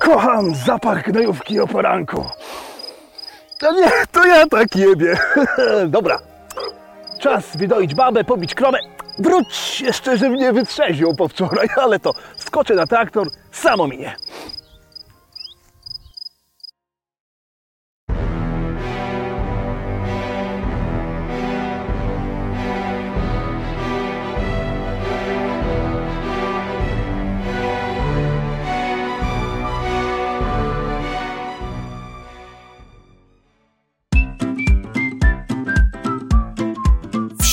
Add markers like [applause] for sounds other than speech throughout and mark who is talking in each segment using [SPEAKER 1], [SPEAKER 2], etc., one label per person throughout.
[SPEAKER 1] Kocham zapach gnojówki o poranku. A nie, to ja tak jebie. [laughs] Dobra. Czas wydoić babę, pobić krowę. Wróć jeszcze, że mnie wytrzeźwią po wczoraj, ale to skoczę na traktor, samo minie.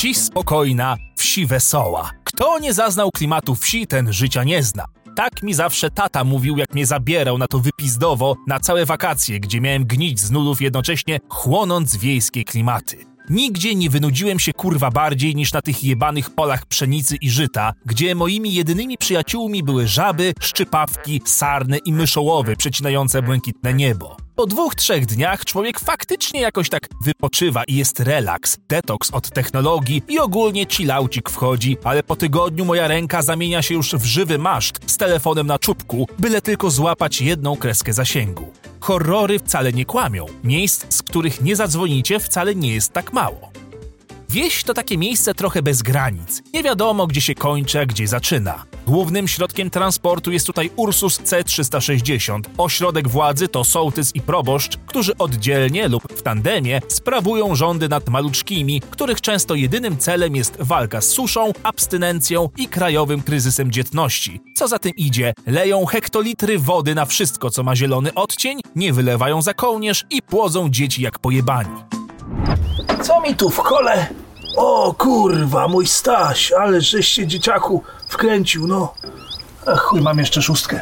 [SPEAKER 2] Wsi spokojna, wsi wesoła. Kto nie zaznał klimatu wsi, ten życia nie zna. Tak mi zawsze tata mówił, jak mnie zabierał na to wypizdowo na całe wakacje, gdzie miałem gnić z nudów jednocześnie chłonąc wiejskie klimaty. Nigdzie nie wynudziłem się kurwa bardziej niż na tych jebanych polach pszenicy i żyta, gdzie moimi jedynymi przyjaciółmi były żaby, szczypawki, sarny i myszołowy przecinające błękitne niebo. Po dwóch, trzech dniach człowiek faktycznie jakoś tak wypoczywa i jest relaks, detoks od technologii i ogólnie chillaucik wchodzi, ale po tygodniu moja ręka zamienia się już w żywy maszt z telefonem na czubku, byle tylko złapać jedną kreskę zasięgu. Horrory wcale nie kłamią. Miejsc, z których nie zadzwonicie, wcale nie jest tak mało. Wieś to takie miejsce trochę bez granic. Nie wiadomo, gdzie się kończy, a gdzie zaczyna. Głównym środkiem transportu jest tutaj Ursus C360. Ośrodek władzy to sołtys i proboszcz, którzy oddzielnie lub w tandemie sprawują rządy nad maluczkimi, których często jedynym celem jest walka z suszą, abstynencją i krajowym kryzysem dzietności. Co za tym idzie, leją hektolitry wody na wszystko, co ma zielony odcień, nie wylewają za kołnierz i płodzą dzieci jak pojebani.
[SPEAKER 1] Co mi tu w kole? O kurwa, mój Staś, ale żeś się dzieciaku wkręcił, no. Ach, chuj, mam jeszcze szóstkę.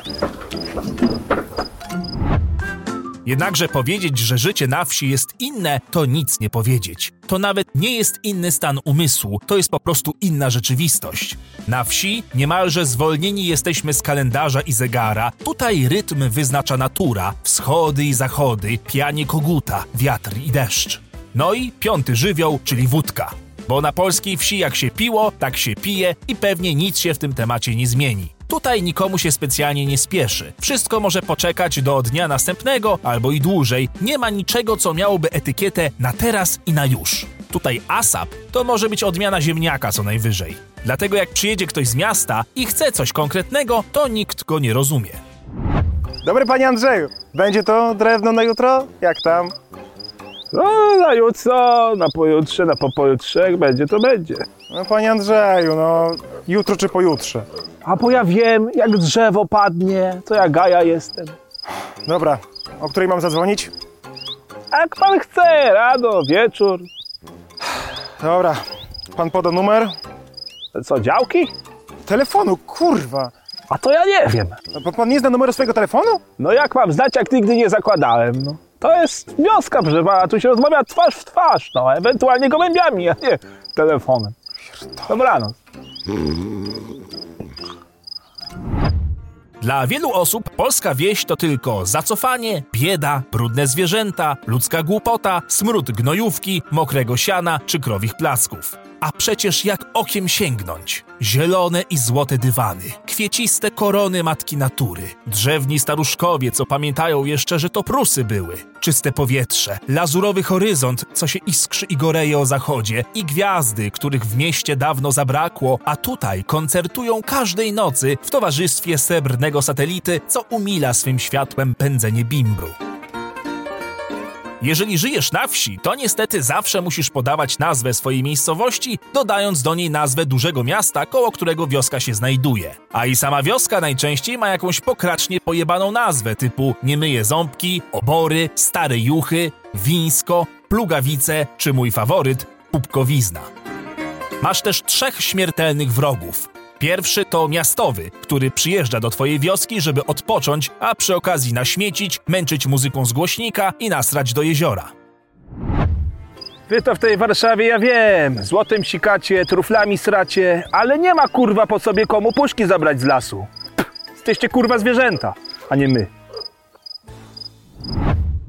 [SPEAKER 2] Jednakże powiedzieć, że życie na wsi jest inne, to nic nie powiedzieć. To nawet nie jest inny stan umysłu, to jest po prostu inna rzeczywistość. Na wsi niemalże zwolnieni jesteśmy z kalendarza i zegara. Tutaj rytm wyznacza natura, wschody i zachody, pianie koguta, wiatr i deszcz. No i piąty żywioł, czyli wódka. Bo na polskiej wsi jak się piło, tak się pije i pewnie nic się w tym temacie nie zmieni. Tutaj nikomu się specjalnie nie spieszy. Wszystko może poczekać do dnia następnego albo i dłużej. Nie ma niczego, co miałoby etykietę na teraz i na już. Tutaj ASAP to może być odmiana ziemniaka co najwyżej. Dlatego jak przyjedzie ktoś z miasta i chce coś konkretnego, to nikt go nie rozumie.
[SPEAKER 3] Dobry panie Andrzeju, będzie to drewno na jutro? Jak tam?
[SPEAKER 1] No, na jutro, na pojutrze, na popojutrze, jak będzie, to będzie.
[SPEAKER 3] No panie Andrzeju, no jutro czy pojutrze?
[SPEAKER 1] A bo ja wiem, jak drzewo padnie, to ja Gaja jestem.
[SPEAKER 3] Dobra, o której mam zadzwonić?
[SPEAKER 1] Jak pan chce, rano, wieczór.
[SPEAKER 3] Dobra, pan poda numer?
[SPEAKER 1] Co, działki?
[SPEAKER 3] Telefonu, kurwa!
[SPEAKER 1] A to ja nie wiem.
[SPEAKER 3] No, Pan- Pan nie zna numeru swojego telefonu?
[SPEAKER 1] No jak mam znać, jak nigdy nie zakładałem, no. To jest wioska, proszę pana, tu się rozmawia twarz w twarz, no, ewentualnie gołębiami, a nie telefonem. Dobranoc.
[SPEAKER 2] Dla wielu osób polska wieś to tylko zacofanie, bieda, brudne zwierzęta, ludzka głupota, smród gnojówki, mokrego siana czy krowich placków. A przecież jak okiem sięgnąć? Zielone i złote dywany, kwieciste korony matki natury, drzewni staruszkowie, co pamiętają jeszcze, że to Prusy były, czyste powietrze, lazurowy horyzont, co się iskrzy i goreje o zachodzie i gwiazdy, których w mieście dawno zabrakło, a tutaj koncertują każdej nocy w towarzystwie srebrnego satelity, co umila swym światłem pędzenie bimbru. Jeżeli żyjesz na wsi, to niestety zawsze musisz podawać nazwę swojej miejscowości, dodając do niej nazwę dużego miasta, koło którego wioska się znajduje. A i sama wioska najczęściej ma jakąś pokracznie pojebaną nazwę typu Niemyje Ząbki, Obory, Stare Juchy, Wińsko, Plugawice czy mój faworyt, Pupkowizna. Masz też trzech śmiertelnych wrogów. Pierwszy to miastowy, który przyjeżdża do twojej wioski, żeby odpocząć, a przy okazji naśmiecić, męczyć muzyką z głośnika i nasrać do jeziora.
[SPEAKER 1] Wy to w tej Warszawie, ja wiem, złotem sikacie, truflami sracie, ale nie ma kurwa po sobie komu puszki zabrać z lasu. Pff, jesteście kurwa zwierzęta, a nie my.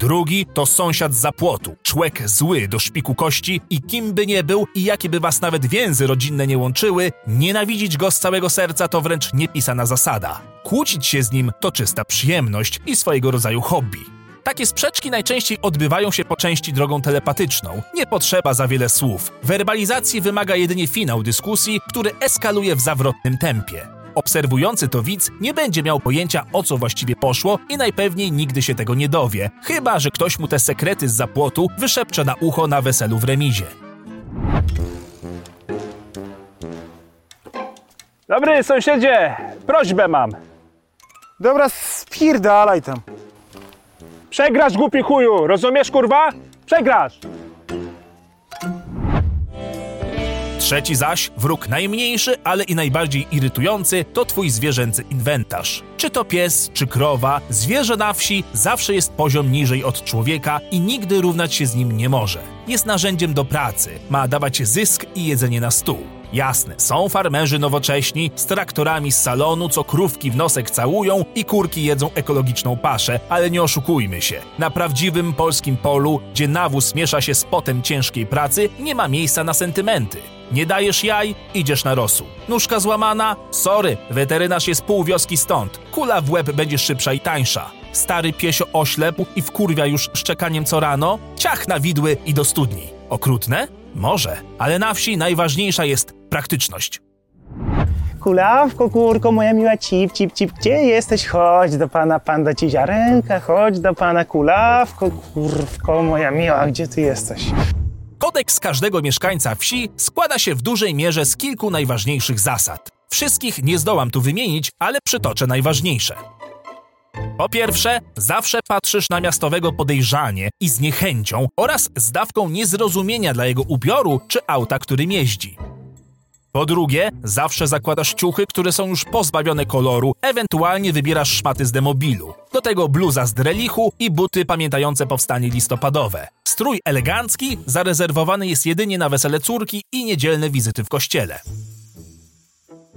[SPEAKER 2] Drugi to sąsiad z zapłotu, człek zły do szpiku kości i kim by nie był i jakie by was nawet więzy rodzinne nie łączyły, nienawidzić go z całego serca to wręcz niepisana zasada. Kłócić się z nim to czysta przyjemność i swojego rodzaju hobby. Takie sprzeczki najczęściej odbywają się po części drogą telepatyczną. Nie potrzeba za wiele słów. Werbalizacji wymaga jedynie finał dyskusji, który eskaluje w zawrotnym tempie. Obserwujący to widz nie będzie miał pojęcia o co właściwie poszło i najpewniej nigdy się tego nie dowie, chyba że ktoś mu te sekrety z zapłotu wyszepcze na ucho na weselu w remizie.
[SPEAKER 1] Dobry sąsiedzie, prośbę mam.
[SPEAKER 3] Dobra, spierdalaj tam.
[SPEAKER 1] Przegrasz, głupi chuju, rozumiesz, kurwa? Przegrasz!
[SPEAKER 2] Trzeci zaś, wróg najmniejszy, ale i najbardziej irytujący, to twój zwierzęcy inwentarz. Czy to pies, czy krowa, zwierzę na wsi zawsze jest poziom niżej od człowieka i nigdy równać się z nim nie może. Jest narzędziem do pracy, ma dawać zysk i jedzenie na stół. Jasne, są farmerzy nowocześni z traktorami z salonu, co krówki w nosek całują i kurki jedzą ekologiczną paszę, ale nie oszukujmy się. Na prawdziwym polskim polu, gdzie nawóz miesza się z potem ciężkiej pracy, nie ma miejsca na sentymenty. Nie dajesz jaj, idziesz na rosół. Nóżka złamana? Sorry, weterynarz jest pół wioski stąd. Kula w łeb będzie szybsza i tańsza. Stary piesio oślepł i wkurwia już szczekaniem co rano? Ciach na widły i do studni. Okrutne? Może, ale na wsi najważniejsza jest praktyczność.
[SPEAKER 4] Kulawko, kurko, moja miła cip, cip, cip, gdzie jesteś? Chodź do pana, pan da ci ziarenka, chodź do pana, kulawko, kurwko, moja miła, gdzie ty jesteś?
[SPEAKER 2] Kodeks każdego mieszkańca wsi składa się w dużej mierze z kilku najważniejszych zasad. Wszystkich nie zdołam tu wymienić, ale przytoczę najważniejsze. Po pierwsze, zawsze patrzysz na miastowego podejrzanie i z niechęcią oraz z dawką niezrozumienia dla jego ubioru czy auta, którym jeździ. Po drugie, zawsze zakładasz ciuchy, które są już pozbawione koloru, ewentualnie wybierasz szmaty z demobilu. Do tego bluza z drelichu i buty pamiętające powstanie listopadowe. Strój elegancki zarezerwowany jest jedynie na wesele córki i niedzielne wizyty w kościele.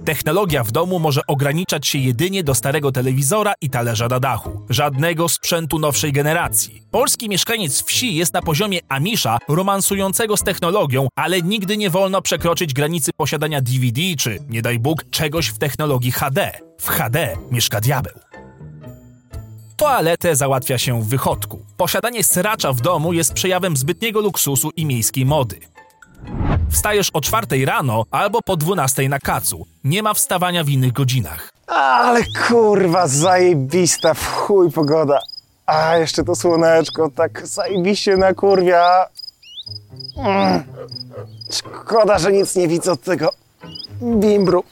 [SPEAKER 2] Technologia w domu może ograniczać się jedynie do starego telewizora i talerza na dachu. Żadnego sprzętu nowszej generacji. Polski mieszkaniec wsi jest na poziomie Amisza, romansującego z technologią, ale nigdy nie wolno przekroczyć granicy posiadania DVD czy, nie daj Bóg, czegoś w technologii HD. W HD mieszka diabeł. Toaletę załatwia się w wychodku. Posiadanie sracza w domu jest przejawem zbytniego luksusu i miejskiej mody. Wstajesz o czwartej rano albo po dwunastej na kacu. Nie ma wstawania w innych godzinach.
[SPEAKER 3] Ale kurwa, zajebista, w chuj pogoda. A, jeszcze to słoneczko, tak zajebiście na kurwia. Mm. Szkoda, że nic nie widzę od tego bimbru.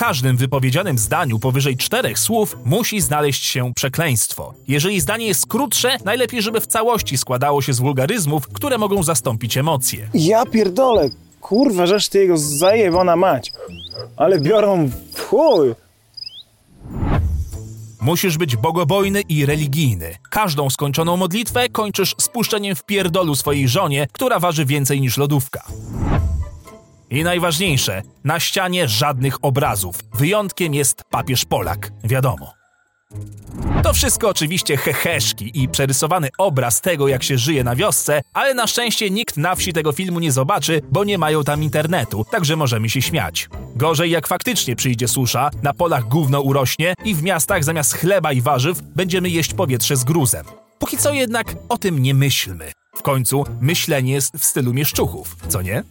[SPEAKER 2] W każdym wypowiedzianym zdaniu powyżej czterech słów musi znaleźć się przekleństwo. Jeżeli zdanie jest krótsze, najlepiej, żeby w całości składało się z wulgaryzmów, które mogą zastąpić emocje.
[SPEAKER 3] Ja pierdolę, kurwa, żeż ty jego zajebana mać. Ale biorą w chuj.
[SPEAKER 2] Musisz być bogobojny i religijny. Każdą skończoną modlitwę kończysz spuszczeniem w pierdolu swojej żonie, która waży więcej niż lodówka. I najważniejsze, na ścianie żadnych obrazów. Wyjątkiem jest papież Polak, wiadomo. To wszystko oczywiście heheszki i przerysowany obraz tego, jak się żyje na wiosce, ale na szczęście nikt na wsi tego filmu nie zobaczy, bo nie mają tam internetu, także możemy się śmiać. Gorzej jak faktycznie przyjdzie susza, na polach gówno urośnie i w miastach zamiast chleba i warzyw będziemy jeść powietrze z gruzem. Póki co jednak o tym nie myślmy. W końcu myślenie jest w stylu mieszczuchów, co nie?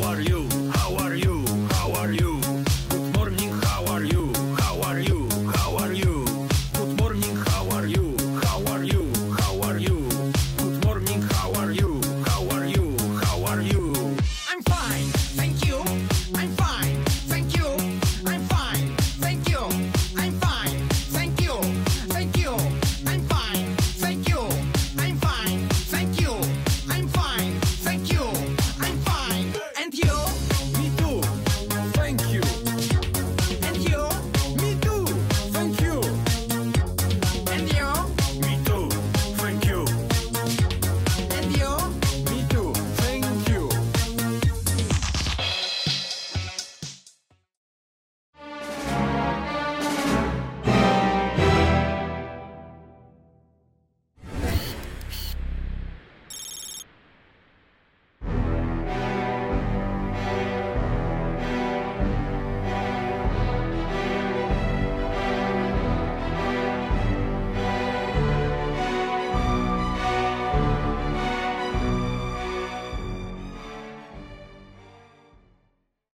[SPEAKER 2] What are you?